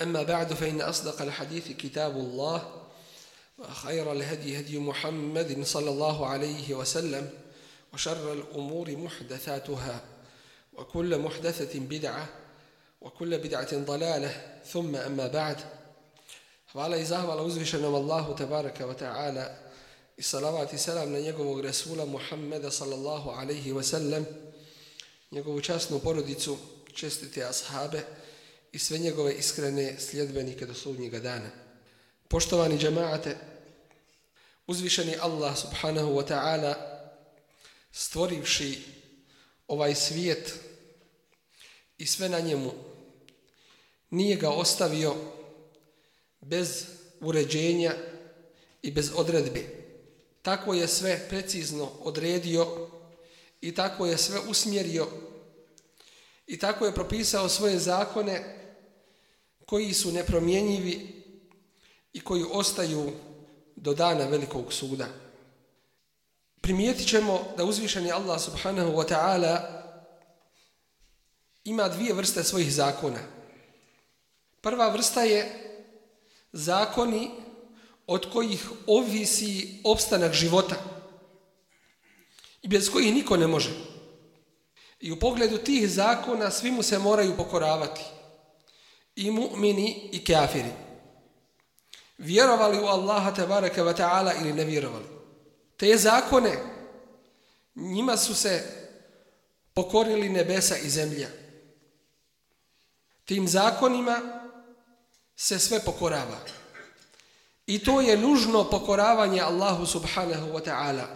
أما بعد فإن أصدق الحديث كتاب الله وخير الهدي هدي محمد صلى الله عليه وسلم وشر الأمور محدثاتها وكل محدثة بدعة وكل بدعة ضلالة. ثم أما بعد فعلى إزاه وعلى الله تبارك وتعالى الصلاة والسلام لنجو رسول محمد صلى الله عليه وسلم نجو جاسنو بردتو جستي أصحابه i sve njegove iskrene sljedbenike do sudnjega dana. Poštovani džemaate, uzvišeni Allah subhanahu wa ta'ala stvorivši ovaj svijet i sve na njemu nije ga ostavio bez uređenja i bez odredbe. Tako je sve precizno odredio i tako je sve usmjerio i tako je propisao svoje zakone koji su nepromjenjivi i koji ostaju do dana velikog suda. Primijetit ćemo da uzvišeni Allah subhanahu wa ta'ala ima dvije vrste svojih zakona. Prva vrsta je zakoni od kojih ovisi opstanak života i bez kojih niko ne može. I u pogledu tih zakona svi mu se moraju pokoravati. I mu'mini i kafiri. Vjerovali u Allaha tabaraka wa ta'ala ili ne vjerovali. Te zakone, njima su se pokorili nebesa i zemlja. Tim zakonima se sve pokorava. I to je nužno pokoravanje Allahu subhanahu wa ta'ala.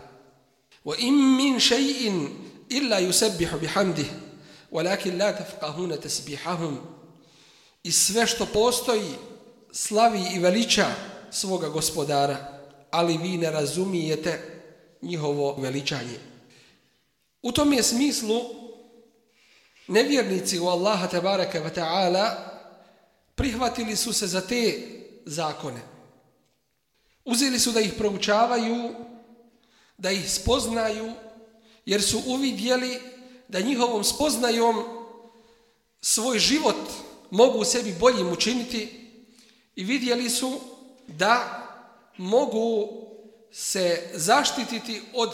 Wa im min shay'in illa yusabbihu bihamdih, walakin la tafqahuna tasbihahum. I sve što postoji slavi i veliča svoga gospodara, ali vi ne razumijete njihovo veličanje. U tom je smislu nevjernici u Allaha tabaraka wa ta'ala prihvatili su se za te zakone. Uzeli su da ih proučavaju, da ih spoznaju, jer su uvidjeli da njihovom spoznajom svoj život mogu u sebi boljim učiniti i vidjeli su da mogu se zaštititi od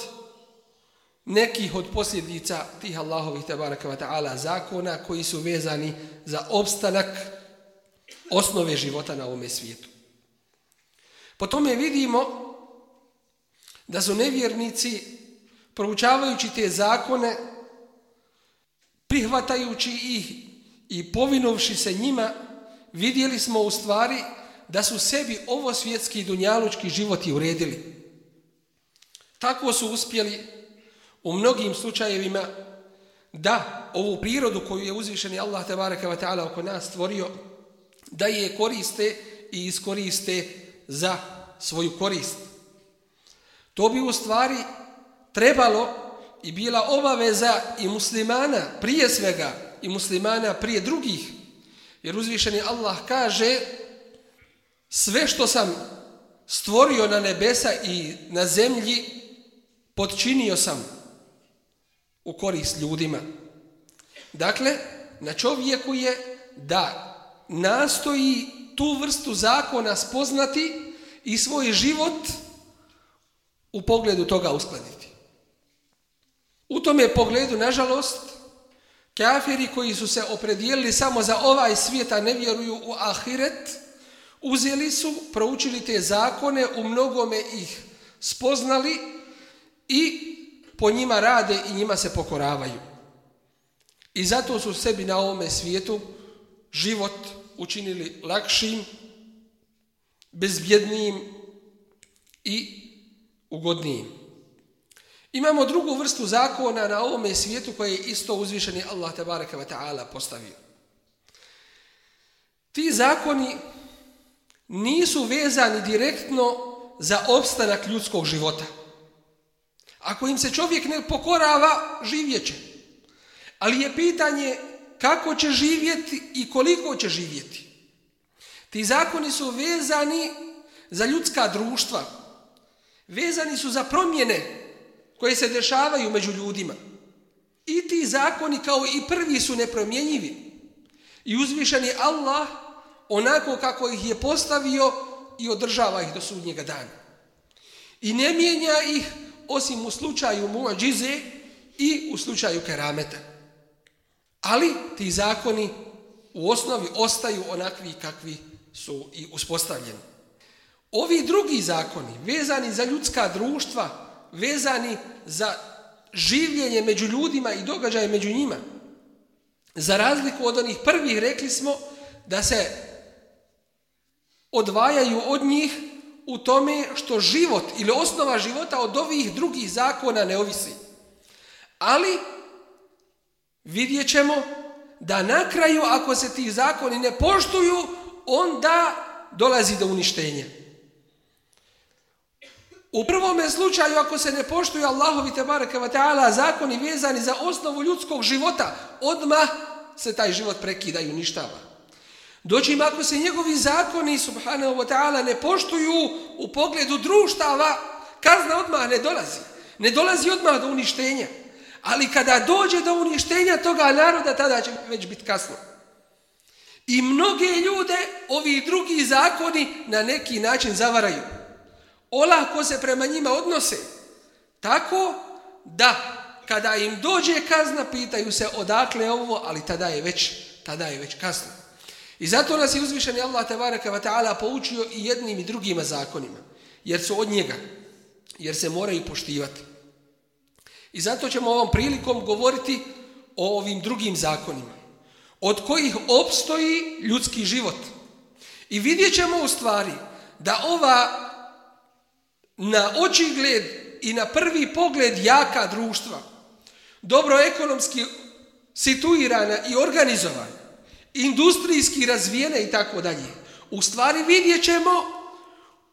nekih od posljedica tih Allahovih tabaraka wa ta'ala zakona koji su vezani za opstanak osnove života na ovome svijetu. Po tome vidimo da su nevjernici proučavajući te zakone, prihvatajući ih i povinovši se njima, vidjeli smo u stvari da su sebi ovo svjetski dunjalučki životi uredili. Tako su uspjeli u mnogim slučajevima da ovu prirodu koju je uzvišeni Allah tabaraka wa ta'ala oko nas stvorio, da je koriste i iskoriste za svoju korist. To bi u stvari trebalo i bila obaveza i muslimana prije svega i muslimana prije drugih. Jer uzvišeni Allah kaže sve što sam stvorio na nebesa i na zemlji podčinio sam u korist ljudima. Dakle, na čovjeku je da nastoji tu vrstu zakona spoznati i svoj život u pogledu toga uskladiti. U tom je pogledu, nažalost, kafiri koji su se opredijelili samo za ovaj svijet, a ne vjeruju u ahiret, uzeli su, proučili te zakone, u mnogome ih spoznali i po njima rade i njima se pokoravaju. I zato su sebi na ovome svijetu život učinili lakšim, bezbjednijim i ugodnijim. Imamo drugu vrstu zakona na ovome svijetu koje je isto uzvišeni Allah tabaraka wa ta'ala postavio. Ti zakoni nisu vezani direktno za opstanak ljudskog života. Ako im se čovjek ne pokorava, živjet će. Ali je pitanje kako će živjeti i koliko će živjeti. Ti zakoni su vezani za ljudska društva. Vezani su za promjene koje se dešavaju među ljudima. I ti zakoni kao i prvi su nepromjenjivi. I uzvišeni Allah onako kako ih je postavio i održava ih do sudnjega dana. I ne mijenja ih osim u slučaju muadžize i u slučaju kerameta. Ali ti zakoni u osnovi ostaju onakvi kakvi su i uspostavljeni. Ovi drugi zakoni, vezani za ljudska društva, vezani za življenje među ljudima i događaje među njima, za razliku od onih prvih rekli smo da se odvajaju od njih u tome što život ili osnova života od ovih drugih zakona ne ovisi. Ali vidjet ćemo da na kraju ako se ti zakoni ne poštuju, onda dolazi do uništenja. U prvome slučaju ako se ne poštuju Allahovi te baraka ta'ala zakoni vezani za osnovu ljudskog života, odmah se taj život prekida i uništava. Doći ako se njegovi zakoni, subhanahu wa ta'ala, ne poštuju u pogledu društava, kazna odmah ne dolazi. Ne dolazi odmah do uništenja. Ali kada dođe do uništenja toga naroda, tada će već biti kasno. I mnoge ljude ovi drugi zakoni na neki način zavaraju. Olako se prema njima odnose. Tako da kada im dođe kazna, pitaju se odakle ovo, ali tada je već, tada je već kasno. I zato nas je uzvišeni Allah tabaraka wa ta'ala poučio i jednim i drugima zakonima. Jer su od njega. Jer se moraju poštivati. I zato ćemo ovom prilikom govoriti o ovim drugim zakonima. Od kojih opstoji ljudski život. I vidjet ćemo u stvari da ova na očigled i na prvi pogled jaka društva, dobro ekonomski situirana i organizovana, industrijski razvijene i tako dalje. U stvari vidjet ćemo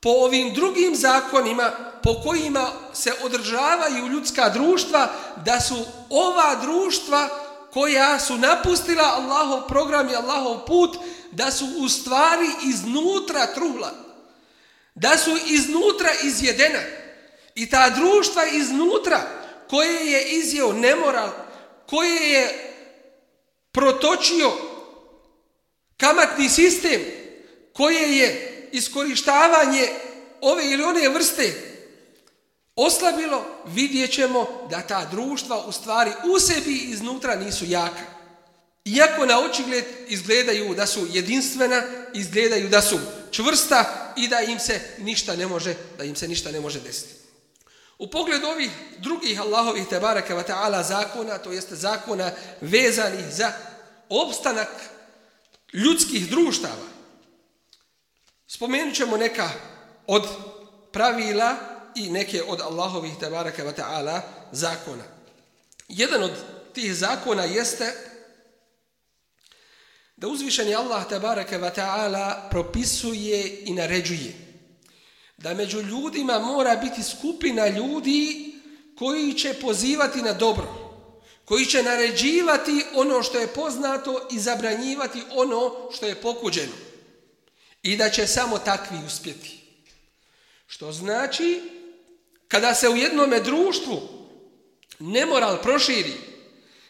po ovim drugim zakonima po kojima se održavaju ljudska društva da su ova društva koja su napustila Allahov program i Allahov put da su u stvari iznutra truhla. Da su iznutra izjedena. I ta društva iznutra koje je izjeo nemoral, koje je protočio kamatni sistem koje je iskorištavanje ove ili one vrste oslabilo, vidjet ćemo da ta društva u stvari u sebi iznutra nisu jaka. Iako na očigled izgledaju da su jedinstvena, izgledaju da su čvrsta i da im se ništa ne može, da im se ništa ne može desiti. U pogledu ovih drugih Allahovih tebaraka wa ta'ala zakona, to jeste zakona vezanih za opstanak ljudskih društava. Spomenut ćemo neka od pravila i neke od Allahovih tebaraka wa ta'ala zakona. Jedan od tih zakona jeste da uzvišeni Allah tabaraka wa ta'ala propisuje i naređuje da među ljudima mora biti skupina ljudi koji će pozivati na dobro koji će naređivati ono što je poznato i zabranjivati ono što je pokuđeno. I da će samo takvi uspjeti. Što znači, kada se u jednom društvu nemoral proširi,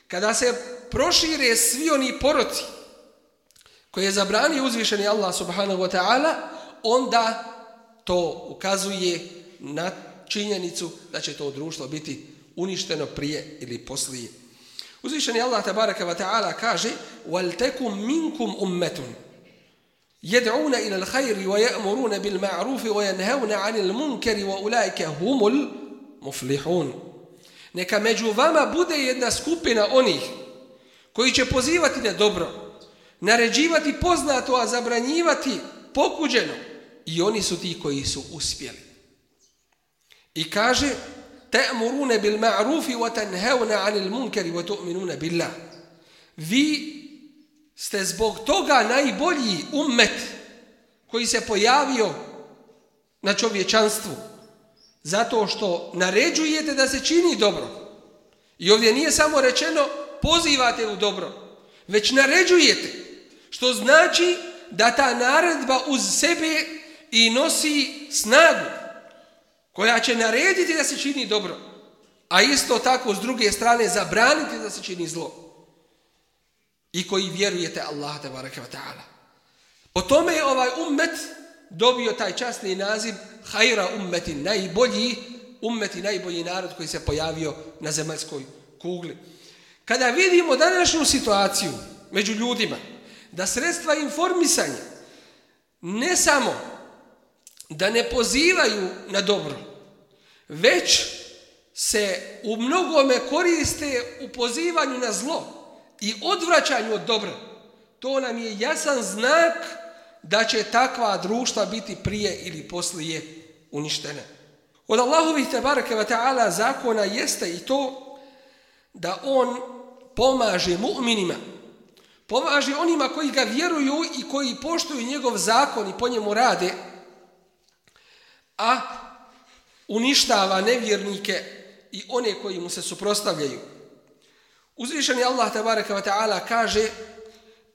kada se prošire svi oni poroci koje je zabranio uzvišeni Allah subhanahu wa ta'ala, onda to ukazuje na činjenicu da će to društvo biti uništeno prije ili poslije. Uzvišeni Allah tabaraka wa ta'ala kaže وَلْتَكُمْ مِنْكُمْ أُمَّةٌ يَدْعُونَ إِلَى الْخَيْرِ وَيَأْمُرُونَ بِالْمَعْرُوفِ وَيَنْهَوْنَ عَنِ الْمُنْكَرِ وَأُولَٰئِكَ هُمُ الْمُفْلِحُونَ Neka među vama bude jedna skupina onih koji će pozivati na dobro, naređivati poznato, a zabranjivati pokuđeno. I oni su ti koji su uspjeli. I kaže ta'muruna bil ma'ruf wa tanhauna 'anil munkari wa tu'minuna billah. Vi ste zbog toga najbolji ummet koji se pojavio na čovječanstvu zato što naređujete da se čini dobro. I ovdje nije samo rečeno pozivate u dobro, već naređujete, što znači da ta naredba uz sebe i nosi snagu koja će narediti da se čini dobro, a isto tako s druge strane zabraniti da se čini zlo. I koji vjerujete Allah te barekatu wa ta'ala. Po tome je ovaj ummet dobio taj časni naziv hajra ummeti, najbolji ummeti, najbolji narod koji se pojavio na zemaljskoj kugli. Kada vidimo današnju situaciju među ljudima, da sredstva informisanja ne samo da ne pozivaju na dobro, već se u mnogome koriste u pozivanju na zlo i odvraćanju od dobra, to nam je jasan znak da će takva društva biti prije ili poslije uništene. Od Allahovih tebareke wa ta'ala zakona jeste i to da on pomaže mu'minima, pomaže onima koji ga vjeruju i koji poštuju njegov zakon i po njemu rade, a uništava nevjernike i one koji mu se suprostavljaju. Uzvišeni Allah tabaraka wa ta'ala kaže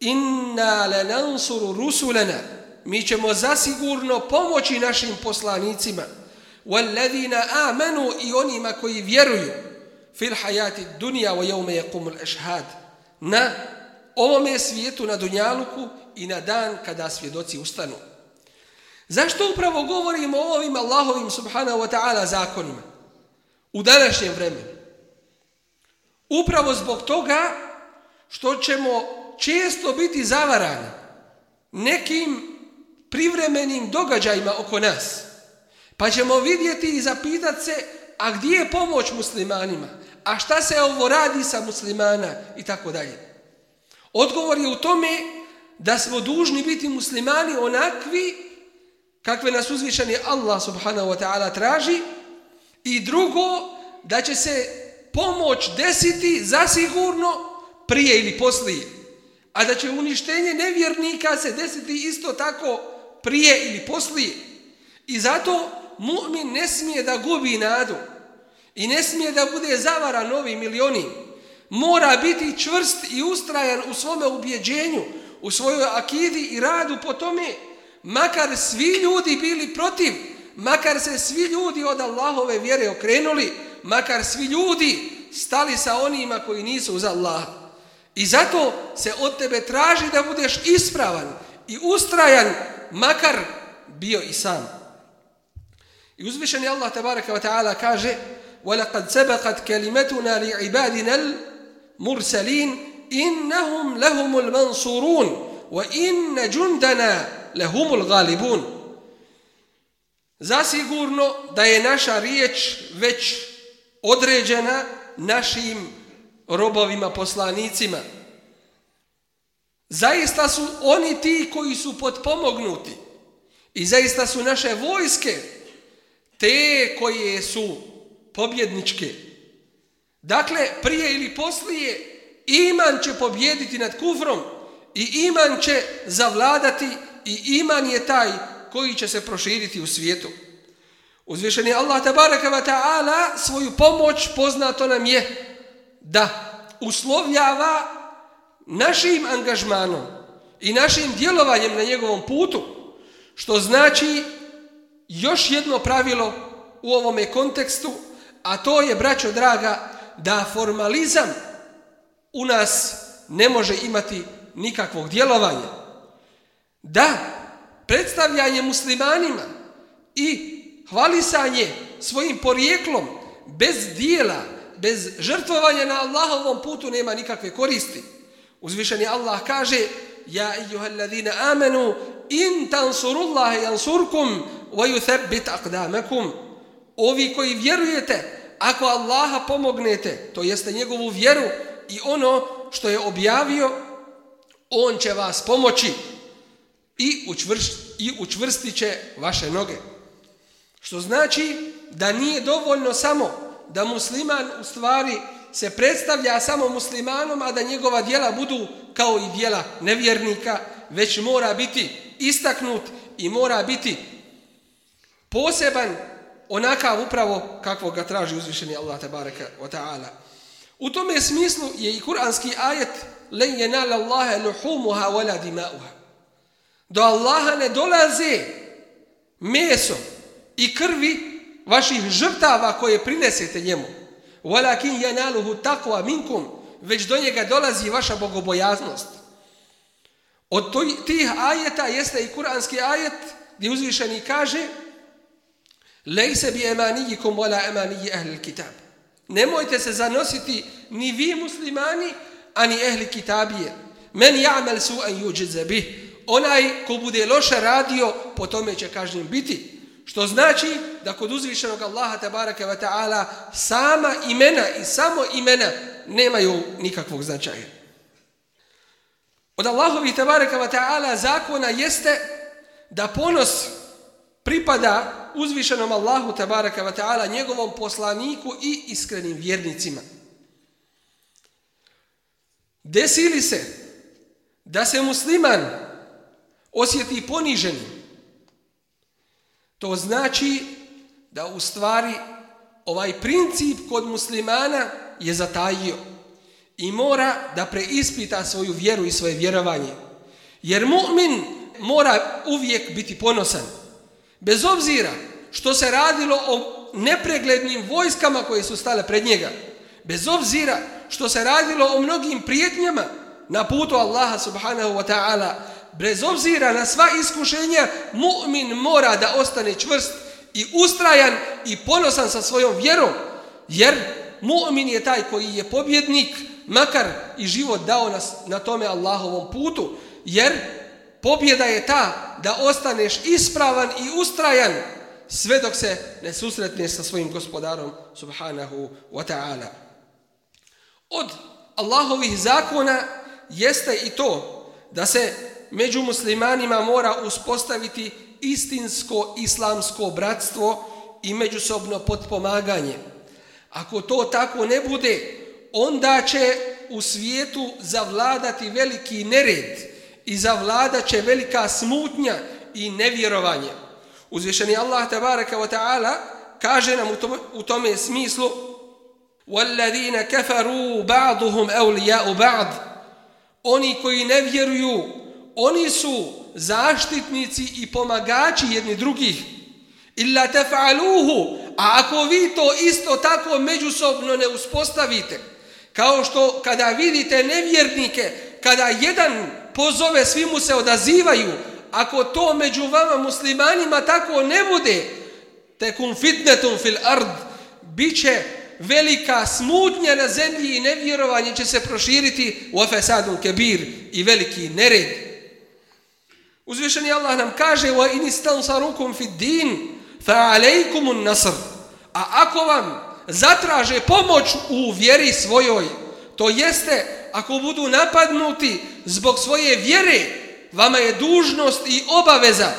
Inna lanansuru rusulana. Mi ćemo zasigurno pomoći našim poslanicima. Walladina amanu i onima koji vjeruju fil hayati dunya wa yawma yaqumul ashhad na ovome svijetu na dunjaluku i na dan kada svjedoci ustanu. Zašto upravo govorimo o ovim Allahovim subhanahu wa ta'ala zakonima u današnjem vremenu? Upravo zbog toga što ćemo često biti zavarani nekim privremenim događajima oko nas. Pa ćemo vidjeti i zapitati se, a gdje je pomoć muslimanima? A šta se ovo radi sa muslimana? I tako dalje. Odgovor je u tome da smo dužni biti muslimani onakvi kakve nas uzvišeni Allah subhanahu wa ta'ala traži i drugo da će se pomoć desiti zasigurno prije ili poslije a da će uništenje nevjernika se desiti isto tako prije ili poslije i zato mu'min ne smije da gubi nadu i ne smije da bude zavara novi milioni mora biti čvrst i ustrajan u svome ubjeđenju u svojoj akidi i radu po tome makar svi ljudi bili protiv, makar se svi ljudi od Allahove vjere okrenuli, makar svi ljudi stali sa onima koji nisu uz Allah. I zato se od tebe traži da budeš ispravan i ustrajan, makar bio i sam. I uzvišeni Allah tabaraka wa ta'ala kaže وَلَقَدْ سَبَقَتْ كَلِمَتُنَا لِعِبَادِنَا الْمُرْسَلِينَ إِنَّهُمْ لَهُمُ الْمَنْصُورُونَ وَإِنَّ جُنْدَنَا lehumul galibun. Zasigurno da je naša riječ već određena našim robovima, poslanicima. Zaista su oni ti koji su potpomognuti i zaista su naše vojske te koje su pobjedničke. Dakle, prije ili poslije iman će pobjediti nad kufrom i iman će zavladati i iman je taj koji će se proširiti u svijetu. Uzvišeni Allah tabaraka wa ta'ala svoju pomoć poznato nam je da uslovljava našim angažmanom i našim djelovanjem na njegovom putu, što znači još jedno pravilo u ovome kontekstu, a to je, braćo draga, da formalizam u nas ne može imati nikakvog djelovanja da predstavljanje muslimanima i hvalisanje svojim porijeklom bez dijela, bez žrtvovanja na Allahovom putu nema nikakve koristi. Uzvišeni Allah kaže Ja الذين آمنوا in تنصروا الله wa ويثبت aqdamakum Ovi koji vjerujete, ako Allaha pomognete, to jeste njegovu vjeru i ono što je objavio, on će vas pomoći i, učvrst, i učvrstit će vaše noge. Što znači da nije dovoljno samo da musliman u stvari se predstavlja samo muslimanom, a da njegova dijela budu kao i dijela nevjernika, već mora biti istaknut i mora biti poseban onakav upravo kakvog ga traži uzvišeni Allah tabaraka wa ta'ala. U tome smislu je i kuranski ajet len yenala Allahe luhumuha wala dima'uha. Do Allaha ne dolaze meso i krvi vaših žrtava koje prinesete njemu. Walakin yanaluhu taqwa minkum, već do njega dolazi vaša bogobojaznost. Od tih ajeta jeste i kuranski ajet gdje uzvišeni kaže Lejse bi emanijikum wala emaniji ehli kitab. Nemojte se zanositi ni vi muslimani, ani ehli kitabije. Men ja'mel su'an yuđize bih. Onaj ko bude loše radio, po tome će kažnjen biti. Što znači da kod uzvišenog Allaha tabaraka wa ta'ala sama imena i samo imena nemaju nikakvog značaja. Od Allahovi tabaraka wa ta'ala zakona jeste da ponos pripada uzvišenom Allahu tabaraka wa ta'ala, njegovom poslaniku i iskrenim vjernicima. Desili se da se musliman osjeti poniženim. To znači da u stvari ovaj princip kod muslimana je zatajio i mora da preispita svoju vjeru i svoje vjerovanje. Jer mu'min mora uvijek biti ponosan. Bez obzira što se radilo o nepreglednim vojskama koje su stale pred njega, bez obzira što se radilo o mnogim prijetnjama na putu Allaha subhanahu wa ta'ala, bez obzira na sva iskušenja, mu'min mora da ostane čvrst i ustrajan i ponosan sa svojom vjerom, jer mu'min je taj koji je pobjednik, makar i život dao nas na tome Allahovom putu, jer pobjeda je ta da ostaneš ispravan i ustrajan sve dok se ne susretneš sa svojim gospodarom subhanahu wa ta'ala. Od Allahovih zakona jeste i to da se među muslimanima mora uspostaviti istinsko islamsko bratstvo i međusobno potpomaganje. Ako to tako ne bude, onda će u svijetu zavladati veliki nered i zavladat će velika smutnja i nevjerovanje. Uzvišeni Allah tabaraka wa ta'ala kaže nam u tome smislu وَالَّذِينَ كَفَرُوا بَعْضُهُمْ أَوْلِيَاءُ بَعْض Oni koji ne vjeruju, oni su zaštitnici i pomagači jedni drugih. Illa taf'aluhu, a ako vi to isto tako međusobno ne uspostavite, kao što kada vidite nevjernike, kada jedan pozove, svi mu se odazivaju, ako to među vama muslimanima tako ne bude, tekum fitnetum fil ard, bit će velika smutnja na zemlji i nevjerovanje će se proširiti u afesadun kebir i veliki nered. Uzvišeni Allah nam kaže wa in istansarukum fi din fa alaykumun nasr. A ako vam zatraže pomoć u vjeri svojoj, to jeste ako budu napadnuti zbog svoje vjere, vama je dužnost i obaveza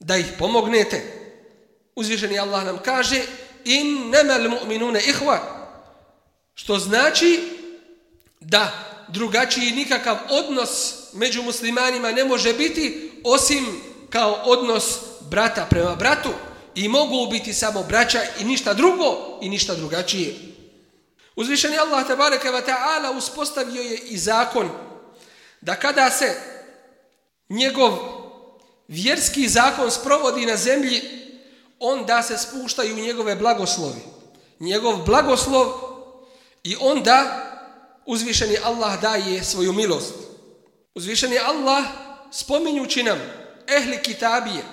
da ih pomognete. Uzvišeni Allah nam kaže innamal mu'minuna ihva, što znači da drugačiji nikakav odnos među muslimanima ne može biti osim kao odnos brata prema bratu i mogu biti samo braća i ništa drugo i ništa drugačije. Uzvišeni Allah tabareke wa ta'ala uspostavio je i zakon da kada se njegov vjerski zakon sprovodi na zemlji, onda se spuštaju njegove blagoslovi. Njegov blagoslov i onda uzvišeni Allah daje svoju milost. Uzvišeni Allah spominjući nam ehli kitabije,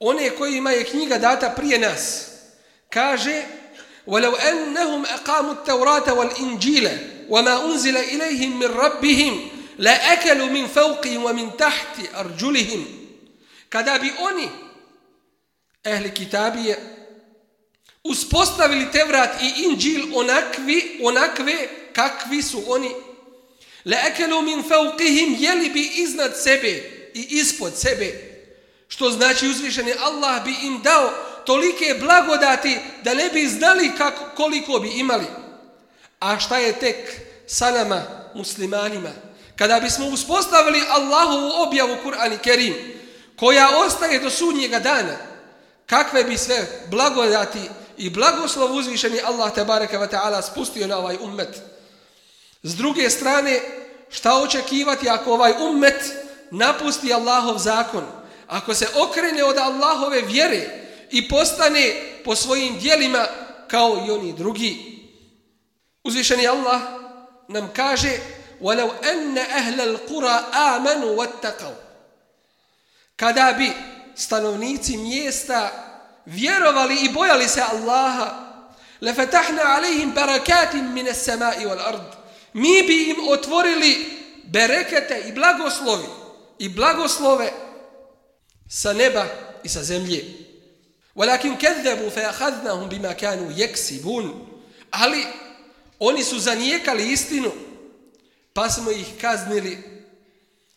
one kojima je knjiga data prije nas, kaže وَلَوْ أَنَّهُمْ أَقَامُوا التَّوْرَاتَ وَالْإِنْجِيلَ وَمَا أُنزِلَ إِلَيْهِمْ مِنْ رَبِّهِمْ la akelu min fawqi wa min tahti arjulihim kada bi oni ehli kitabije uspostavili Tevrat i Inđil onakvi, onakve kakvi su oni. Le ekelu min fauqihim, jeli bi iznad sebe i ispod sebe? Što znači uzvišeni Allah bi im dao tolike blagodati da ne bi znali kako, koliko bi imali. A šta je tek sa nama muslimanima? Kada bismo uspostavili Allahovu objavu Kur'an i Kerim, koja ostaje do sudnjega dana, kakve bi sve blagodati i blagoslov uzvišeni Allah te bareke ve taala spustio na ovaj ummet. S druge strane, šta očekivati ako ovaj ummet napusti Allahov zakon, ako se okrene od Allahove vjere i postane po svojim dijelima kao i oni drugi. Uzvišeni Allah nam kaže وَلَوْ أَنَّ أَهْلَ الْقُرَى آمَنُوا وَاتَّقَوْا Kada bi stanovnici mjesta vjerovali i bojali se Allaha لَفَتَحْنَا عَلَيْهِمْ بَرَكَاتٍ مِنَ السَّمَاءِ وَالْأَرْضِ mi bi im otvorili berekete i blagoslovi i blagoslove sa neba i sa zemlje. Walakin kadzabu fa akhadnahum bima kanu yaksibun. Ali oni su zanijekali istinu pa smo ih kaznili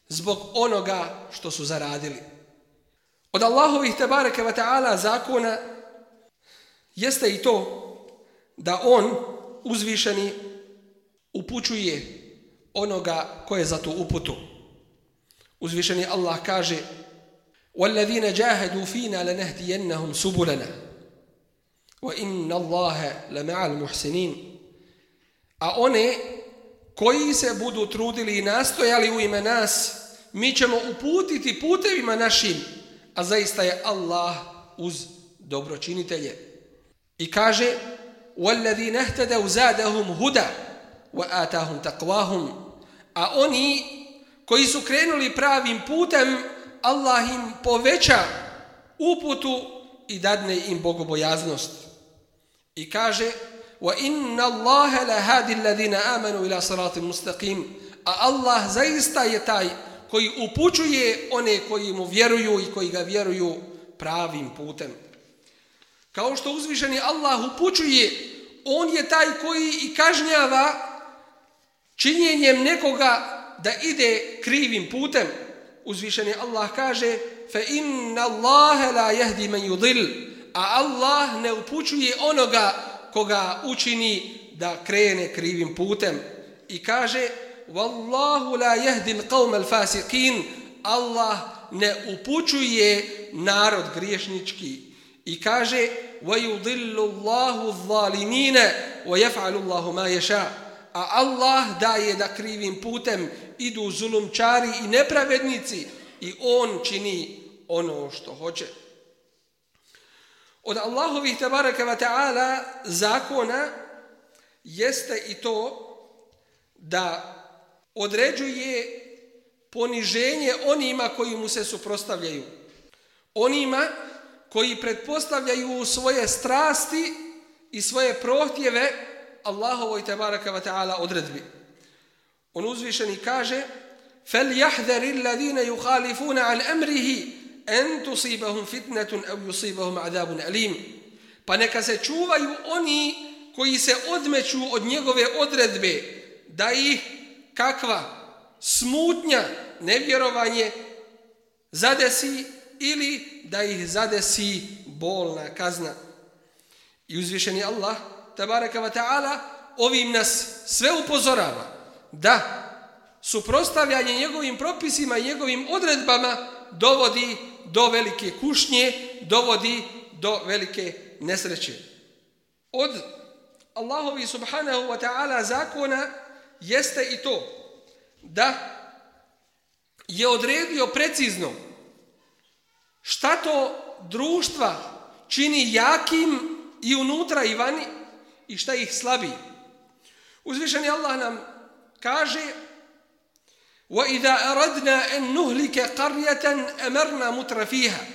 zbog onoga što su zaradili. Od Allahovih tebareke ve taala zakona jeste i to da on uzvišeni upućuje onoga koje za tu uputu. Uzvišeni Allah kaže وَالَّذِينَ جَاهَدُوا فِينَا لَنَهْدِيَنَّهُمْ سُبُلَنَا وَإِنَّ اللَّهَ لَمَعَ الْمُحْسِنِينَ A one koji se budu trudili i nastojali u ime nas, mi ćemo uputiti putevima našim, a zaista je Allah uz dobročinitelje. I kaže, وَالَّذِي نَهْتَدَوْ زَادَهُمْ هُدَى وَآتَهُمْ تَقْوَاهُمْ A oni koji su krenuli pravim putem, Allah im poveća uputu i dadne im bogobojaznost. I kaže, وَإِنَّ اللَّهَ لَهَادِ الَّذِينَ آمَنُوا إِلَى صَرَاطِ مُسْتَقِيمِ A Allah zaista je taj koji upućuje one koji mu vjeruju i koji ga vjeruju pravim putem. Kao što uzvišeni Allah upućuje, on je taj koji i kažnjava činjenjem nekoga da ide krivim putem. Uzvišeni Allah kaže فَإِنَّ اللَّهَ لَا يَهْدِ مَنْ يُضِلْ A Allah ne upućuje onoga koga učini da krene krivim putem. I kaže Wallahu la yahdi al-qawm al-fasiqin Allah ne upućuje narod griješnički. I kaže wa yudillu Allahu adh-dhalimina wa yaf'alu Allahu ma yasha. A Allah daje da krivim putem idu zulumčari i nepravednici i on čini ono što hoće. Od Allahovih tabaraka wa ta'ala zakona jeste i to da određuje poniženje onima koji mu se suprostavljaju. Onima koji pretpostavljaju svoje strasti i svoje prohtjeve Allahovoj tabaraka wa ta'ala odredbi. On uzvišeni kaže فَلْيَحْذَرِ الَّذِينَ يُخَالِفُونَ عَنْ أَمْرِهِ en tusibahum fitnetun ev yusibahum adabun alim. Pa neka se čuvaju oni koji se odmeću od njegove odredbe da ih kakva smutnja, nevjerovanje zadesi ili da ih zadesi bolna kazna. I uzvišeni Allah, tabaraka wa ta'ala, ovim nas sve upozorava da suprostavljanje njegovim propisima i njegovim odredbama dovodi do velike kušnje, dovodi do velike nesreće. Od Allahovi subhanahu wa ta'ala zakona jeste i to da je odredio precizno šta to društva čini jakim i unutra i vani i šta ih slabi. Uzvišeni Allah nam kaže وإذا أردنا أن نهلك قرية أمرنا متر فيها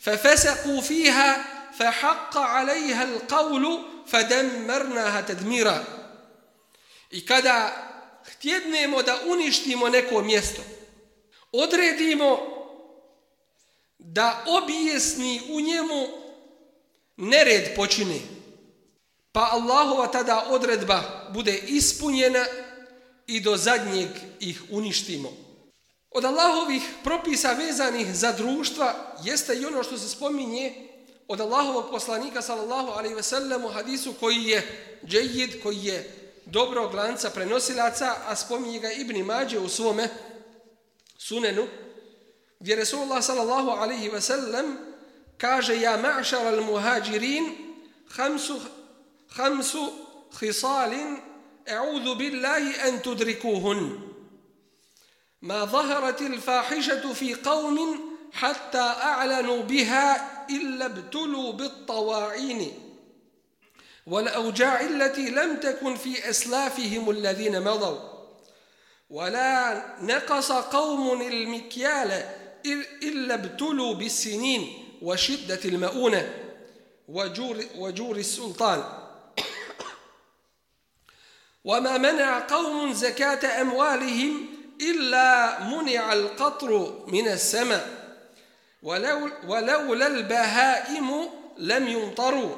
ففسقوا فيها فحق عليها القول فدمرناها تدميرا I kada htjednemo da uništimo neko mjesto, odredimo da objesni u njemu nered počine, pa Allahova tada odredba bude ispunjena i do zadnjeg ih uništimo. Od Allahovih propisa vezanih za društva jeste i ono što se spominje od Allahovog poslanika sallallahu alaihi ve sellem u hadisu koji je džejid, koji je dobro glanca prenosilaca, a spominje ga Ibni Mađe u svome sunenu, gdje Resulullah sallallahu alaihi ve sellem kaže ja ma'šar al muhađirin hamsu, خمس خصال أعوذ بالله أن تدركوهن. ما ظهرت الفاحشة في قوم حتى أعلنوا بها إلا ابتلوا بالطواعين والأوجاع التي لم تكن في أسلافهم الذين مضوا. ولا نقص قوم المكيال إلا ابتلوا بالسنين وشدة المؤونة وجور, وجور السلطان. وما منع قوم زكاة أموالهم إلا منع القطر من السماء. ولو ولولا البهائم لم يمطروا.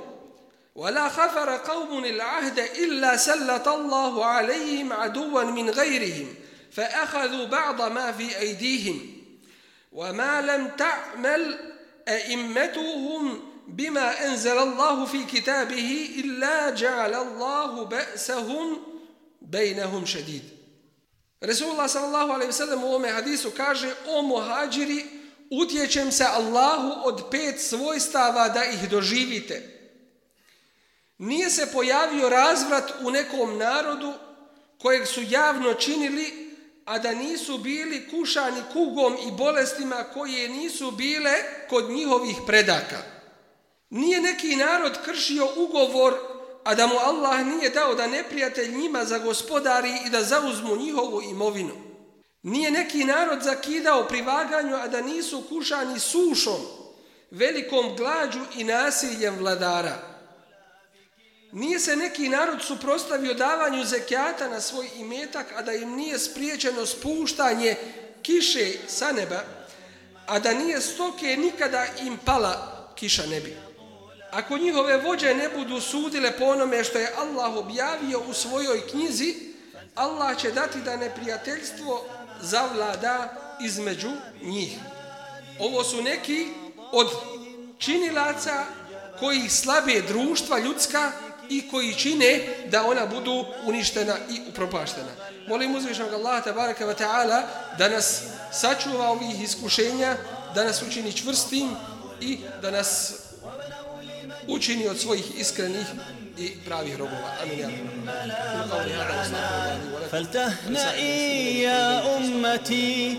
ولا خفر قوم العهد إلا سلط الله عليهم عدوا من غيرهم فأخذوا بعض ما في أيديهم. وما لم تعمل أئمتهم بما أنزل الله في كتابه إلا جعل الله بأسهم bejnehum šedid. Resulullah sallallahu alaihi sallam u ovome hadisu kaže o muhađiri utječem se Allahu od pet svojstava da ih doživite. Nije se pojavio razvrat u nekom narodu kojeg su javno činili, a da nisu bili kušani kugom i bolestima koje nisu bile kod njihovih predaka. Nije neki narod kršio ugovor a da mu Allah nije dao da neprijatelj njima za gospodari i da zauzmu njihovu imovinu. Nije neki narod zakidao pri vaganju, a da nisu kušani sušom, velikom glađu i nasiljem vladara. Nije se neki narod suprostavio davanju zekijata na svoj imetak, a da im nije spriječeno spuštanje kiše sa neba, a da nije stoke nikada im pala kiša nebi. Ako njihove vođe ne budu sudile po onome što je Allah objavio u svojoj knjizi, Allah će dati da neprijateljstvo zavlada između njih. Ovo su neki od činilaca koji slabe društva ljudska i koji čine da ona budu uništena i upropaštena. Molim uzvišnog Allaha tabaraka wa ta'ala da nas sačuva ovih iskušenja, da nas učini čvrstim i da nas učini od svojih iskrenih i pravih robova. Amin. Ja. فلتهنئي يا أمتي